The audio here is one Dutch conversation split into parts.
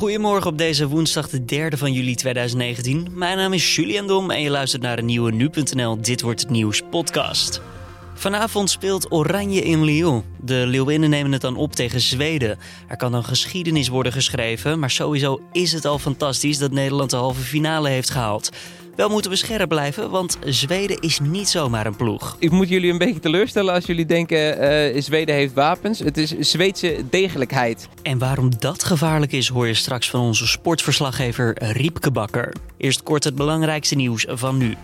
Goedemorgen op deze woensdag, de 3 van juli 2019. Mijn naam is Julian Dom en je luistert naar de nieuwe nu.nl Dit wordt het nieuws podcast. Vanavond speelt Oranje in Lyon. De Leeuwinnen nemen het dan op tegen Zweden. Er kan dan geschiedenis worden geschreven, maar sowieso is het al fantastisch dat Nederland de halve finale heeft gehaald. Wel moeten we scherp blijven, want Zweden is niet zomaar een ploeg. Ik moet jullie een beetje teleurstellen als jullie denken uh, Zweden heeft wapens. Het is Zweedse degelijkheid. En waarom dat gevaarlijk is, hoor je straks van onze sportverslaggever Riepke Bakker. Eerst kort het belangrijkste nieuws van nu.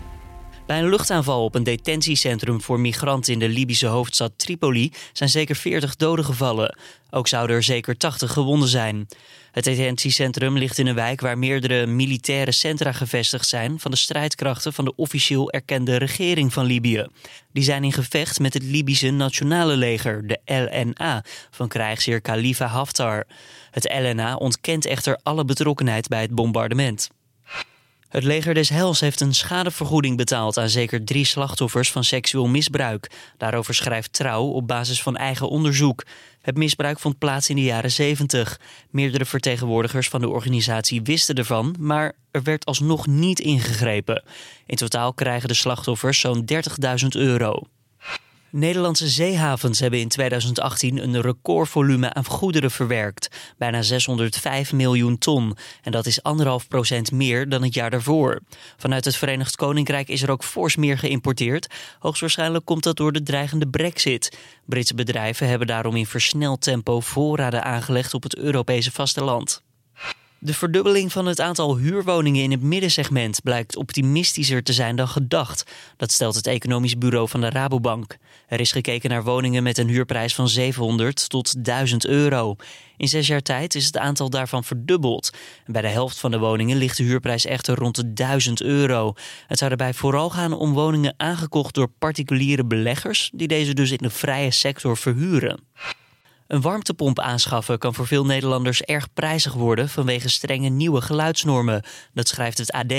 Bij een luchtaanval op een detentiecentrum voor migranten in de Libische hoofdstad Tripoli zijn zeker 40 doden gevallen. Ook zouden er zeker 80 gewonden zijn. Het detentiecentrum ligt in een wijk waar meerdere militaire centra gevestigd zijn van de strijdkrachten van de officieel erkende regering van Libië. Die zijn in gevecht met het Libische Nationale Leger, de LNA, van krijgsheer Khalifa Haftar. Het LNA ontkent echter alle betrokkenheid bij het bombardement. Het leger des Hels heeft een schadevergoeding betaald aan zeker drie slachtoffers van seksueel misbruik. Daarover schrijft Trouw op basis van eigen onderzoek. Het misbruik vond plaats in de jaren 70. Meerdere vertegenwoordigers van de organisatie wisten ervan, maar er werd alsnog niet ingegrepen. In totaal krijgen de slachtoffers zo'n 30.000 euro. Nederlandse zeehavens hebben in 2018 een recordvolume aan goederen verwerkt. Bijna 605 miljoen ton. En dat is anderhalf procent meer dan het jaar daarvoor. Vanuit het Verenigd Koninkrijk is er ook fors meer geïmporteerd. Hoogstwaarschijnlijk komt dat door de dreigende brexit. Britse bedrijven hebben daarom in versneld tempo voorraden aangelegd op het Europese vasteland. De verdubbeling van het aantal huurwoningen in het middensegment blijkt optimistischer te zijn dan gedacht. Dat stelt het economisch bureau van de Rabobank. Er is gekeken naar woningen met een huurprijs van 700 tot 1000 euro. In zes jaar tijd is het aantal daarvan verdubbeld. bij de helft van de woningen ligt de huurprijs echter rond de 1000 euro. Het zou daarbij vooral gaan om woningen aangekocht door particuliere beleggers, die deze dus in de vrije sector verhuren. Een warmtepomp aanschaffen kan voor veel Nederlanders erg prijzig worden vanwege strenge nieuwe geluidsnormen. Dat schrijft het AD.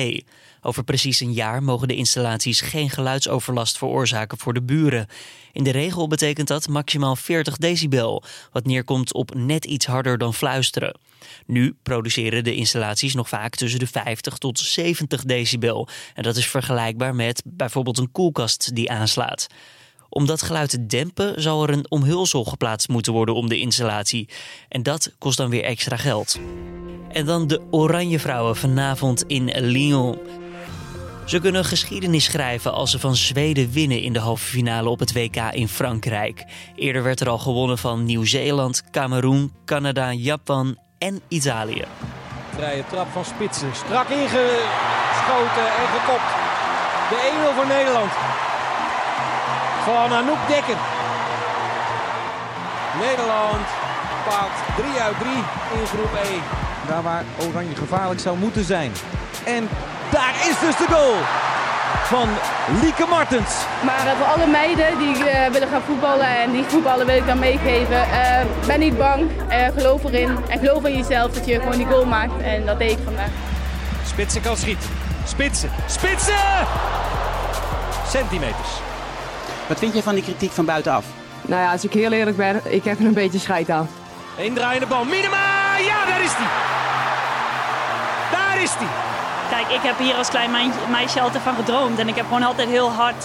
Over precies een jaar mogen de installaties geen geluidsoverlast veroorzaken voor de buren. In de regel betekent dat maximaal 40 decibel, wat neerkomt op net iets harder dan fluisteren. Nu produceren de installaties nog vaak tussen de 50 tot 70 decibel. En dat is vergelijkbaar met bijvoorbeeld een koelkast die aanslaat. Om dat geluid te dempen zal er een omhulsel geplaatst moeten worden om de installatie. En dat kost dan weer extra geld. En dan de Oranje Vrouwen vanavond in Lyon. Ze kunnen geschiedenis schrijven als ze van Zweden winnen in de halve finale op het WK in Frankrijk. Eerder werd er al gewonnen van Nieuw-Zeeland, Cameroen, Canada, Japan en Italië. Vrije trap van Spitsen. Strak ingeschoten en gekopt. De 1-0 voor Nederland van Anouk Dekker. Nederland pakt 3 uit 3 in groep E. Daar waar Oranje gevaarlijk zou moeten zijn. En daar is dus de goal van Lieke Martens. Maar uh, voor alle meiden die uh, willen gaan voetballen en die voetballen wil ik dan meegeven. Uh, ben niet bang, geloof erin en geloof in jezelf dat je gewoon die goal maakt. En dat deed ik vandaag. Spitsen kan schieten. Spitsen, spitsen! Centimeters. Wat vind je van die kritiek van buitenaf? Nou ja, als ik heel eerlijk ben, ik heb er een beetje scheid aan. Eén draaiende bal. Minima! Ja, daar is hij. Daar is hij. Kijk, ik heb hier als klein meisje altijd van gedroomd. En ik heb gewoon altijd heel hard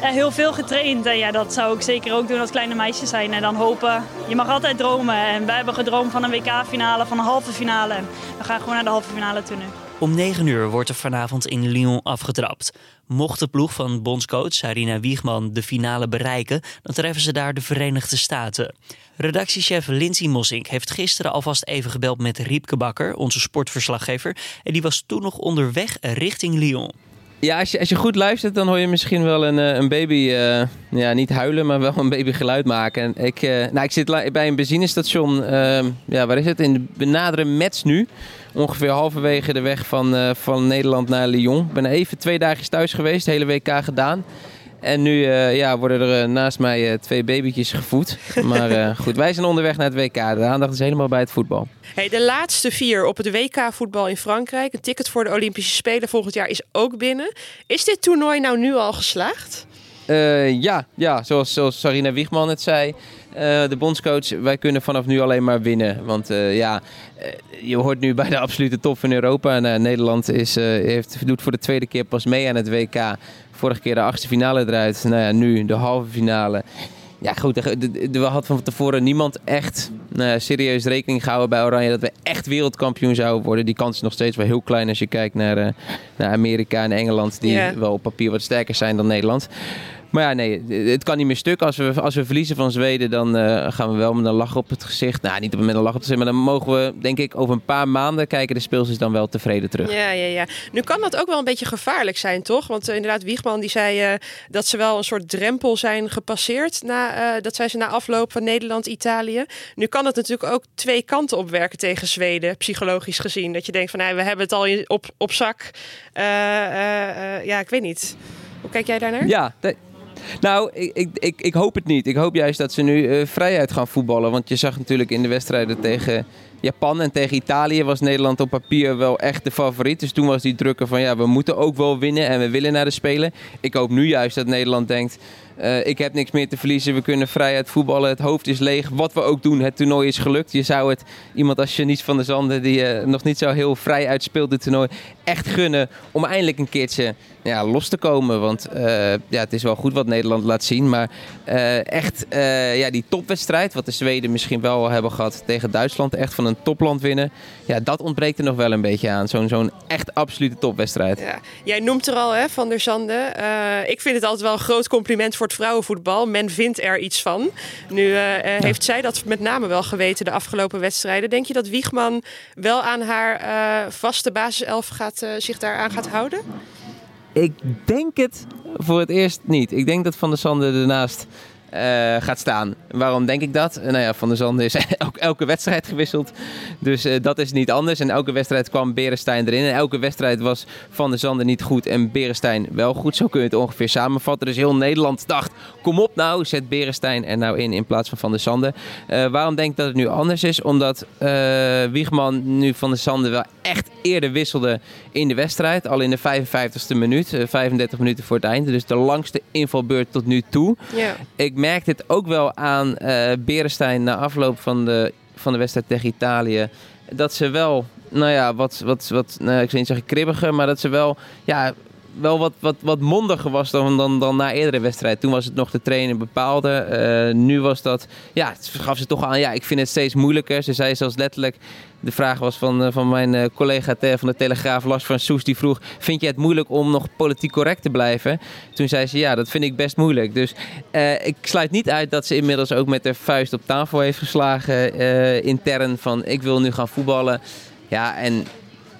en eh, heel veel getraind. En ja, dat zou ik zeker ook doen als kleine meisje zijn. En dan hopen, je mag altijd dromen. En wij hebben gedroomd van een WK-finale, van een halve finale. En we gaan gewoon naar de halve finale toe nu. Om 9 uur wordt er vanavond in Lyon afgetrapt. Mocht de ploeg van bondscoach Sarina Wiegman de finale bereiken, dan treffen ze daar de Verenigde Staten. Redactiechef Lindsay Mossink heeft gisteren alvast even gebeld met Riepke Bakker, onze sportverslaggever. En die was toen nog onderweg richting Lyon. Ja, als je, als je goed luistert, dan hoor je misschien wel een, eh, een baby, uh, ja, niet huilen, maar wel een babygeluid maken. En ik, uh, nou, ik zit bij een benzinestation, uh, ja, waar is het? In de benadere Metz nu. Ongeveer halverwege de weg van, van Nederland naar Lyon. Ik ben even twee dagen thuis geweest, hele WK gedaan. En nu uh, ja, worden er naast mij twee babytjes gevoed. Maar goed, wij zijn onderweg naar het WK. De aandacht is helemaal bij het voetbal. Hey, de laatste vier op het WK-voetbal in Frankrijk. Een ticket voor de Olympische Spelen volgend jaar is ook binnen. Is dit toernooi nou nu al geslaagd? Uh, ja, ja, zoals, zoals Sarina Wiegman het zei, uh, de bondscoach, wij kunnen vanaf nu alleen maar winnen. Want uh, ja, je hoort nu bij de absolute top van Europa. En, Nederland is, heeft, doet voor de tweede keer pas mee aan het WK. Vorige keer de achtste finale eruit. Nou ja, nu de halve finale. Ja, goed. Er had van tevoren niemand echt nou serieus rekening gehouden bij Oranje dat we echt wereldkampioen zouden worden. Die kans is nog steeds wel heel klein als je kijkt naar, naar Amerika en Engeland, die wel op papier wat sterker zijn dan Nederland. Maar ja, nee, het kan niet meer stuk. Als we, als we verliezen van Zweden, dan uh, gaan we wel met een lach op het gezicht. Nou, niet met een lach op het gezicht, maar dan mogen we, denk ik, over een paar maanden kijken de speelsters dan wel tevreden terug. Ja, ja, ja. Nu kan dat ook wel een beetje gevaarlijk zijn, toch? Want uh, inderdaad, Wiegman die zei uh, dat ze wel een soort drempel zijn gepasseerd. Na, dat zijn ze na afloop van Nederland-Italië. Nu kan het natuurlijk ook twee kanten opwerken tegen Zweden, psychologisch gezien. Dat je denkt van, nou, we hebben het al op, op zak. ja, ik weet niet. Hoe kijk jij daarnaar? Ja, nou, ik, ik, ik, hoop het niet. Ik hoop juist dat ze nu uh, vrijheid gaan voetballen. Want je zag natuurlijk in de wedstrijden tegen Japan en tegen Italië was Nederland op papier wel echt de favoriet. Dus toen was die drukker van ja, we moeten ook wel winnen en we willen naar de Spelen. Ik hoop nu juist dat Nederland denkt, uh, ik heb niks meer te verliezen. We kunnen vrijheid voetballen. Het hoofd is leeg. Wat we ook doen, het toernooi is gelukt. Je zou het iemand als Janice van der Zanden, die uh, nog niet zo heel vrij uitspeelt het toernooi, echt gunnen om eindelijk een keertje ja, los te komen. Want uh, ja, het is wel goed wat Nederland laat zien. Maar echt ja, die topwedstrijd, wat de Zweden misschien wel hebben gehad tegen Duitsland, echt van een topland winnen. Ja, dat ontbreekt er nog wel een beetje aan. Zo'n zo'n echt absolute topwedstrijd. Ja. Jij noemt er al, hè, Van der Zanden. ik vind het altijd wel een groot compliment voor vrouwenvoetbal. Men vindt er iets van. Nu heeft zij dat met name wel geweten de afgelopen wedstrijden. Denk je dat Wiegman wel aan haar vaste basiself gaat, zich daaraan gaat houden? Ik denk het voor het eerst niet. Ik denk dat Van der Sande ernaast uh, gaat staan. Waarom denk ik dat? Nou ja, Van der Zanden is ook elke wedstrijd gewisseld. Dus uh, dat is niet anders. En elke wedstrijd kwam Berenstein erin. En elke wedstrijd was Van der Zanden niet goed en Berenstein wel goed. Zo kun je het ongeveer samenvatten. Dus heel Nederland dacht, kom op nou, zet Berenstein er nou in in plaats van Van der Zanden. Uh, waarom denk ik dat het nu anders is? Omdat Wiegman nu Van der Zanden wel echt eerder wisselde in de wedstrijd. Al in de 55ste minuut, 35 minuten voor het einde. Dus de langste invalbeurt tot nu toe. Ja. Ik merkt het ook wel aan uh, Berenstein na afloop van de, van de wedstrijd tegen Italië. Dat ze wel, nou ja, wat, wat, wat nou, ik zou niet zeggen kribbiger, maar dat ze wel, ja, wel wat, wat, wat mondiger was dan, dan, dan na eerdere wedstrijd. Toen was het nog de trainer bepaalde. Uh, nu was dat, ja, het gaf ze toch aan, ja, ik vind het steeds moeilijker. Ze zei zelfs letterlijk, de vraag was van, uh, van mijn uh, collega van de Telegraaf, Lars van Soes, die vroeg, vind je het moeilijk om nog politiek correct te blijven? Toen zei ze, ja, dat vind ik best moeilijk. Dus ik sluit niet uit dat ze inmiddels ook met de vuist op tafel heeft geslagen, intern, van ik wil nu gaan voetballen. Ja, en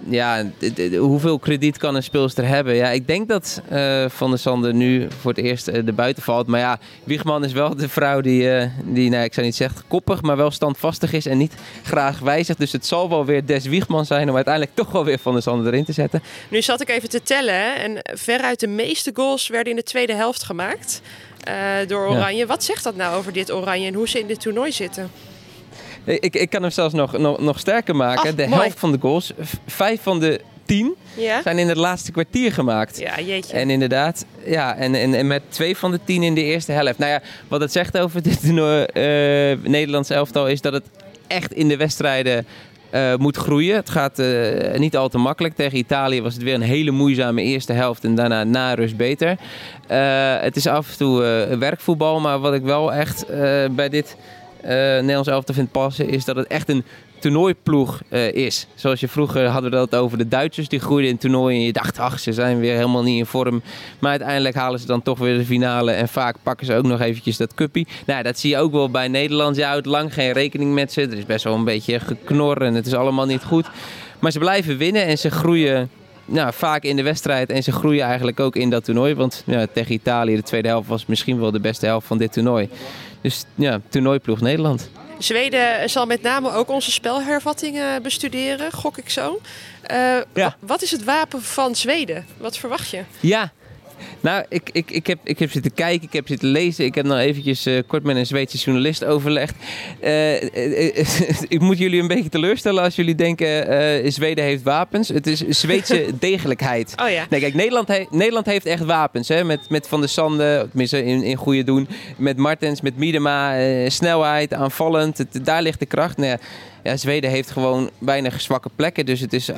ja, hoeveel krediet kan een speelster hebben? Ja, ik denk dat uh, Van der Sande nu voor het eerst uh, buiten valt. Maar ja, Wiegman is wel de vrouw die, uh, die nou, ik zou niet zeggen koppig, maar wel standvastig is en niet graag wijzigt. Dus het zal wel weer Des Wiegman zijn om uiteindelijk toch wel weer Van der Sande erin te zetten. Nu zat ik even te tellen en veruit de meeste goals werden in de tweede helft gemaakt door Oranje. Ja. Wat zegt dat nou over dit Oranje en hoe ze in dit toernooi zitten? Ik, ik kan hem zelfs nog, nog, nog sterker maken. de helft van de goals, vijf van de tien, ja? zijn in het laatste kwartier gemaakt. Ja, jeetje. En inderdaad, ja, en, en, en met twee van de tien in de eerste helft. Nou ja, wat het zegt over dit uh, Nederlandse elftal is dat het echt in de wedstrijden uh, moet groeien. Het gaat uh, niet al te makkelijk. Tegen Italië was het weer een hele moeizame eerste helft en daarna na rust beter. Uh, het is af en toe werkvoetbal, maar wat ik wel echt bij dit Nederlands elftal vindt passen, is dat het echt een toernooiploeg uh, is. Zoals je vroeger hadden we dat over de Duitsers. Die groeiden in toernooien en je dacht, ach, ze zijn weer helemaal niet in vorm. Maar uiteindelijk halen ze dan toch weer de finale. En vaak pakken ze ook nog eventjes dat cuppie. Nou, dat zie je ook wel bij Nederland. Je houdt lang geen rekening met ze. Er is best wel een beetje geknor en het is allemaal niet goed. Maar ze blijven winnen en ze groeien nou, vaak in de wedstrijd. En ze groeien eigenlijk ook in dat toernooi. Want ja, tegen Italië, de tweede helft, was misschien wel de beste helft van dit toernooi. Dus ja, toernooiploeg Nederland. Zweden zal met name ook onze spelhervattingen bestuderen, gok ik zo. Uh, ja. Wat is het wapen van Zweden? Wat verwacht je? Ja, Nou, ik, ik, ik, heb, ik heb zitten kijken, ik heb zitten lezen. Ik heb nog eventjes uh, kort met een Zweedse journalist overlegd. Uh, ik moet jullie een beetje teleurstellen als jullie denken... Zweden heeft wapens. Het is Zweedse degelijkheid. Oh ja. Nee, kijk, Nederland, he Nederland heeft echt wapens. Hè? Met, met Van der Sande, tenminste in, in goede doen. Met Martens, met Miedema. snelheid, aanvallend. Het, daar ligt de kracht. Nee, ja, Zweden heeft gewoon weinig zwakke plekken. Dus het is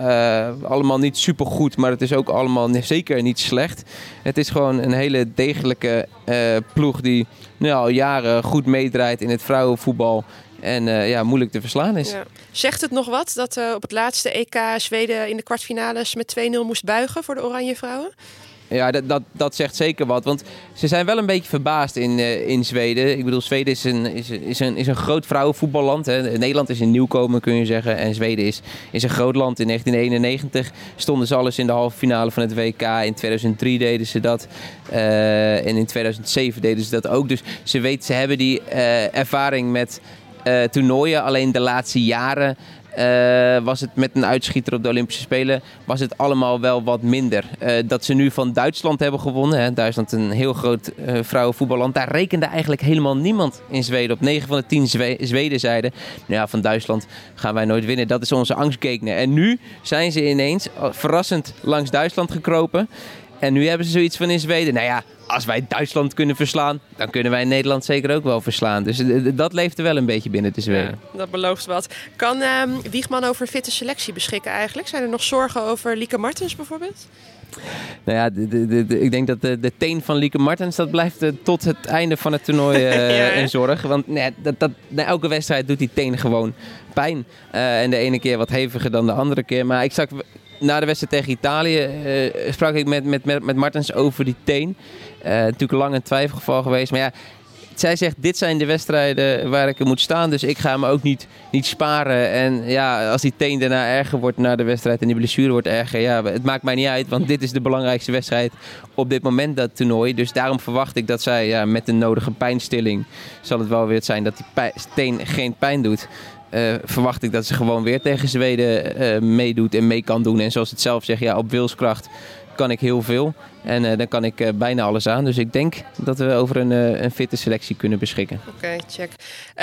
allemaal niet super goed, maar het is ook allemaal zeker niet slecht. Het is gewoon een hele degelijke uh, ploeg die nou, al jaren goed meedraait in het vrouwenvoetbal. En uh, ja, moeilijk te verslaan is. Zegt het nog wat dat op het laatste EK Zweden in de kwartfinales met 2-0 moest buigen voor de Oranje Vrouwen? Ja, dat, dat, dat zegt zeker wat. Want ze zijn wel een beetje verbaasd in, uh, in Zweden. Ik bedoel, Zweden is een, is, is een, is een groot vrouwenvoetballand. Hè. Nederland is een nieuwkomer, kun je zeggen. En Zweden is, is een groot land. In 1991 stonden ze alles in de halve finale van het WK. In 2003 deden ze dat. Uh, en in 2007 deden ze dat ook. Dus ze weten, ze hebben die uh, ervaring met toernooien. Alleen de laatste jaren uh, was het met een uitschieter op de Olympische Spelen, was het allemaal wel wat minder. Uh, dat ze nu van Duitsland hebben gewonnen. Hè. Duitsland een heel groot uh, vrouwenvoetballand. Daar rekende eigenlijk helemaal niemand in Zweden. Op 9 van de 10 Zwe Zweden zeiden, nou ja, van Duitsland gaan wij nooit winnen. Dat is onze angstgekner. En nu zijn ze ineens verrassend langs Duitsland gekropen. En nu hebben ze zoiets van in Zweden. Nou ja, als wij Duitsland kunnen verslaan, dan kunnen wij Nederland zeker ook wel verslaan. Dus dat leeft er wel een beetje binnen te Zweden. Ja, dat belooft wat. Kan uh, Wiegman over fitte selectie beschikken eigenlijk? Zijn er nog zorgen over Lieke Martens bijvoorbeeld? Nou ja, de, de, ik denk dat de, teen van Lieke Martens, dat blijft uh, tot het einde van het toernooi uh, ja, een zorg. Want nee, dat, dat, na elke wedstrijd doet die teen gewoon pijn. Uh, en de ene keer wat heviger dan de andere keer. Maar ik zag na de wedstrijd tegen Italië uh, sprak ik met, met, met, met Martens over die teen. Uh, natuurlijk lang een twijfelgeval geweest. Maar ja, zij zegt, dit zijn de wedstrijden waar ik er moet staan. Dus ik ga me ook niet, niet sparen. En ja, als die teen daarna erger wordt na de wedstrijd en die blessure wordt erger. Ja, het maakt mij niet uit, want dit is de belangrijkste wedstrijd op dit moment, dat toernooi. Dus daarom verwacht ik dat zij ja, met de nodige pijnstilling... zal het wel weer zijn dat die teen geen pijn doet. Uh, verwacht ik dat ze gewoon weer tegen Zweden uh, meedoet en mee kan doen. En zoals het zelf zegt, ja, op wilskracht kan ik heel veel. En uh, dan kan ik bijna alles aan. Dus ik denk dat we over een, een fitte selectie kunnen beschikken. Oké, okay, check.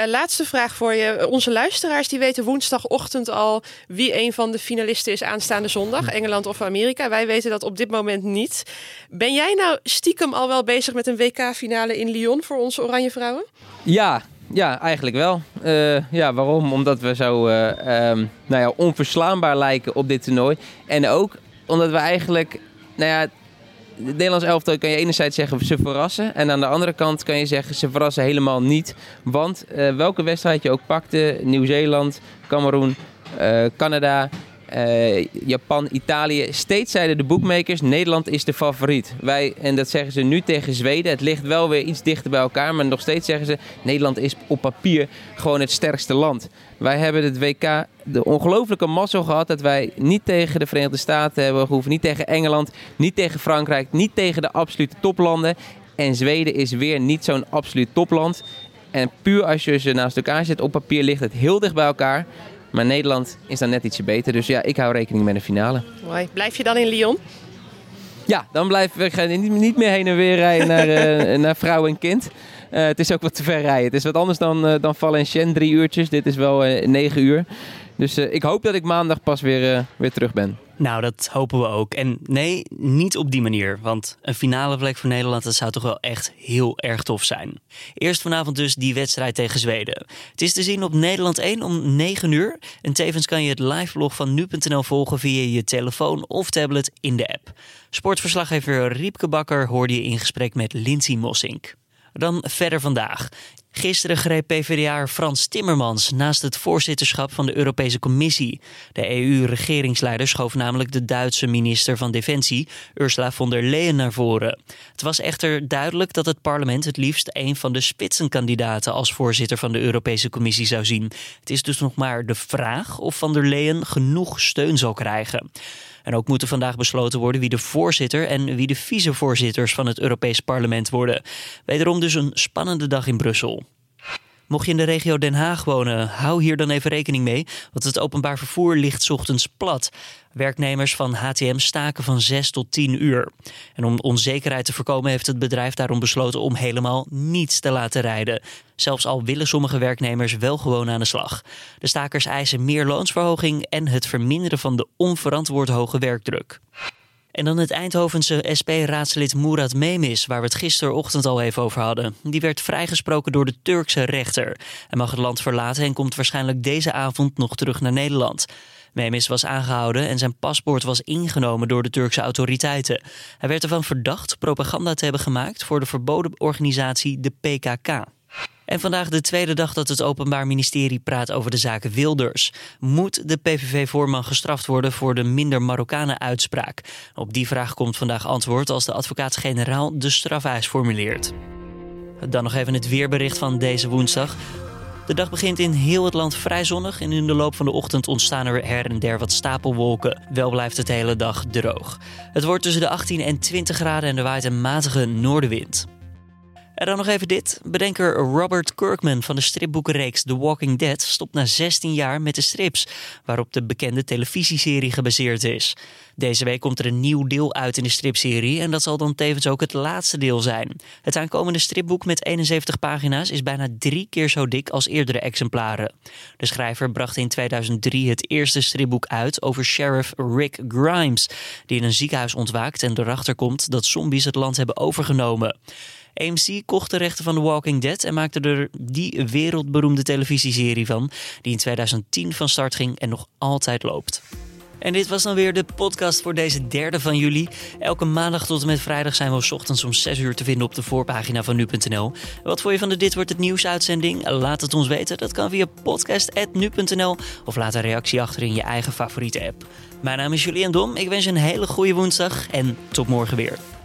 laatste vraag voor je. Onze luisteraars die weten woensdagochtend al wie een van de finalisten is aanstaande zondag. Engeland of Amerika. Wij weten dat op dit moment niet. Ben jij nou stiekem al wel bezig met een WK-finale in Lyon voor onze Oranje Vrouwen? Ja, ja, eigenlijk wel. Uh, ja, waarom? Omdat we zo uh, um, nou ja, onverslaanbaar lijken op dit toernooi. En ook omdat we eigenlijk, nou ja, de Nederlands elftal kan je enerzijds zeggen ze verrassen. En aan de andere kant kan je zeggen ze verrassen helemaal niet. Want uh, welke wedstrijd je ook pakte, Nieuw-Zeeland, Cameroen, Canada, uh, Japan, Italië. Steeds zeiden de boekmakers: Nederland is de favoriet. Wij, en dat zeggen ze nu tegen Zweden. Het ligt wel weer iets dichter bij elkaar. Maar nog steeds zeggen ze: Nederland is op papier gewoon het sterkste land. Wij hebben het WK de ongelofelijke mazzel gehad dat wij niet tegen de Verenigde Staten hebben gehoeven. Niet tegen Engeland, niet tegen Frankrijk, niet tegen de absolute toplanden. En Zweden is weer niet zo'n absoluut topland. En puur als je ze naast elkaar zet op papier ligt het heel dicht bij elkaar. Maar Nederland is dan net ietsje beter. Dus ja, ik hou rekening met de finale. Mooi. Blijf je dan in Lyon? Ja, dan blijf ik niet, niet meer heen en weer rijden naar, uh, naar vrouw en kind. Uh, het is ook wat te ver rijden. Het is wat anders dan, uh, dan Valenciennes, drie uurtjes. Dit is wel negen uur. Dus ik hoop dat ik maandag pas weer, weer terug ben. Nou, dat hopen we ook. En nee, niet op die manier. Want een finale plek voor Nederland, zou toch wel echt heel erg tof zijn. Eerst vanavond dus die wedstrijd tegen Zweden. Het is te zien op Nederland 1 om 9 uur. En tevens kan je het live vlog van nu.nl volgen via je telefoon of tablet in de app. Sportverslaggever Riepke Bakker hoorde je in gesprek met Lindsay Mossink. Dan verder vandaag. Gisteren greep PvdA Frans Timmermans naast het voorzitterschap van de Europese Commissie. De EU-regeringsleider schoof namelijk de Duitse minister van Defensie, Ursula von der Leyen, naar voren. Het was echter duidelijk dat het parlement het liefst een van de spitsenkandidaten als voorzitter van de Europese Commissie zou zien. Het is dus nog maar de vraag of van der Leyen genoeg steun zal krijgen. En ook moet er vandaag besloten worden wie de voorzitter en wie de vicevoorzitters van het Europees Parlement worden. Wederom dus een spannende dag in Brussel. Mocht je in de regio Den Haag wonen, hou hier dan even rekening mee, want het openbaar vervoer ligt ochtends plat. Werknemers van HTM staken van 6 tot 10 uur. En om onzekerheid te voorkomen heeft het bedrijf daarom besloten om helemaal niets te laten rijden. Zelfs al willen sommige werknemers wel gewoon aan de slag. De stakers eisen meer loonsverhoging en het verminderen van de onverantwoord hoge werkdruk. En dan het Eindhovense SP-raadslid Murat Memis, waar we het gisterochtend al even over hadden. Die werd vrijgesproken door de Turkse rechter. Hij mag het land verlaten en komt waarschijnlijk deze avond nog terug naar Nederland. Memis was aangehouden en zijn paspoort was ingenomen door de Turkse autoriteiten. Hij werd ervan verdacht propaganda te hebben gemaakt voor de verboden organisatie de PKK. En vandaag de tweede dag dat het Openbaar Ministerie praat over de zaak Wilders. Moet de PVV-voorman gestraft worden voor de minder Marokkanen uitspraak? Op die vraag komt vandaag antwoord als de advocaat-generaal de strafeis formuleert. Dan nog even het weerbericht van deze woensdag. De dag begint in heel het land vrij zonnig en in de loop van de ochtend ontstaan er her en der wat stapelwolken. Wel blijft het hele dag droog. Het wordt tussen de 18 en 20 graden en er waait een matige noordenwind. En dan nog even dit. Bedenker Robert Kirkman van de stripboekenreeks The Walking Dead stopt na 16 jaar met de strips, waarop de bekende televisieserie gebaseerd is. Deze week komt er een nieuw deel uit in de stripserie en dat zal dan tevens ook het laatste deel zijn. Het aankomende stripboek met 71 pagina's is bijna drie keer zo dik als eerdere exemplaren. De schrijver bracht in 2003 het eerste stripboek uit over sheriff Rick Grimes, die in een ziekenhuis ontwaakt en erachter komt dat zombies het land hebben overgenomen. AMC kocht de rechten van The Walking Dead en maakte er die wereldberoemde televisieserie van, die in 2010 van start ging en nog altijd loopt. En dit was dan weer de podcast voor deze derde van juli. Elke maandag tot en met vrijdag zijn we ochtends om 6 uur te vinden op de voorpagina van nu.nl. Wat vond je van de Dit Wordt Het Nieuws uitzending? Laat het ons weten. Dat kan via podcast.nu.nl of laat een reactie achter in je eigen favoriete app. Mijn naam is Julian Dom. Ik wens je een hele goede woensdag en tot morgen weer.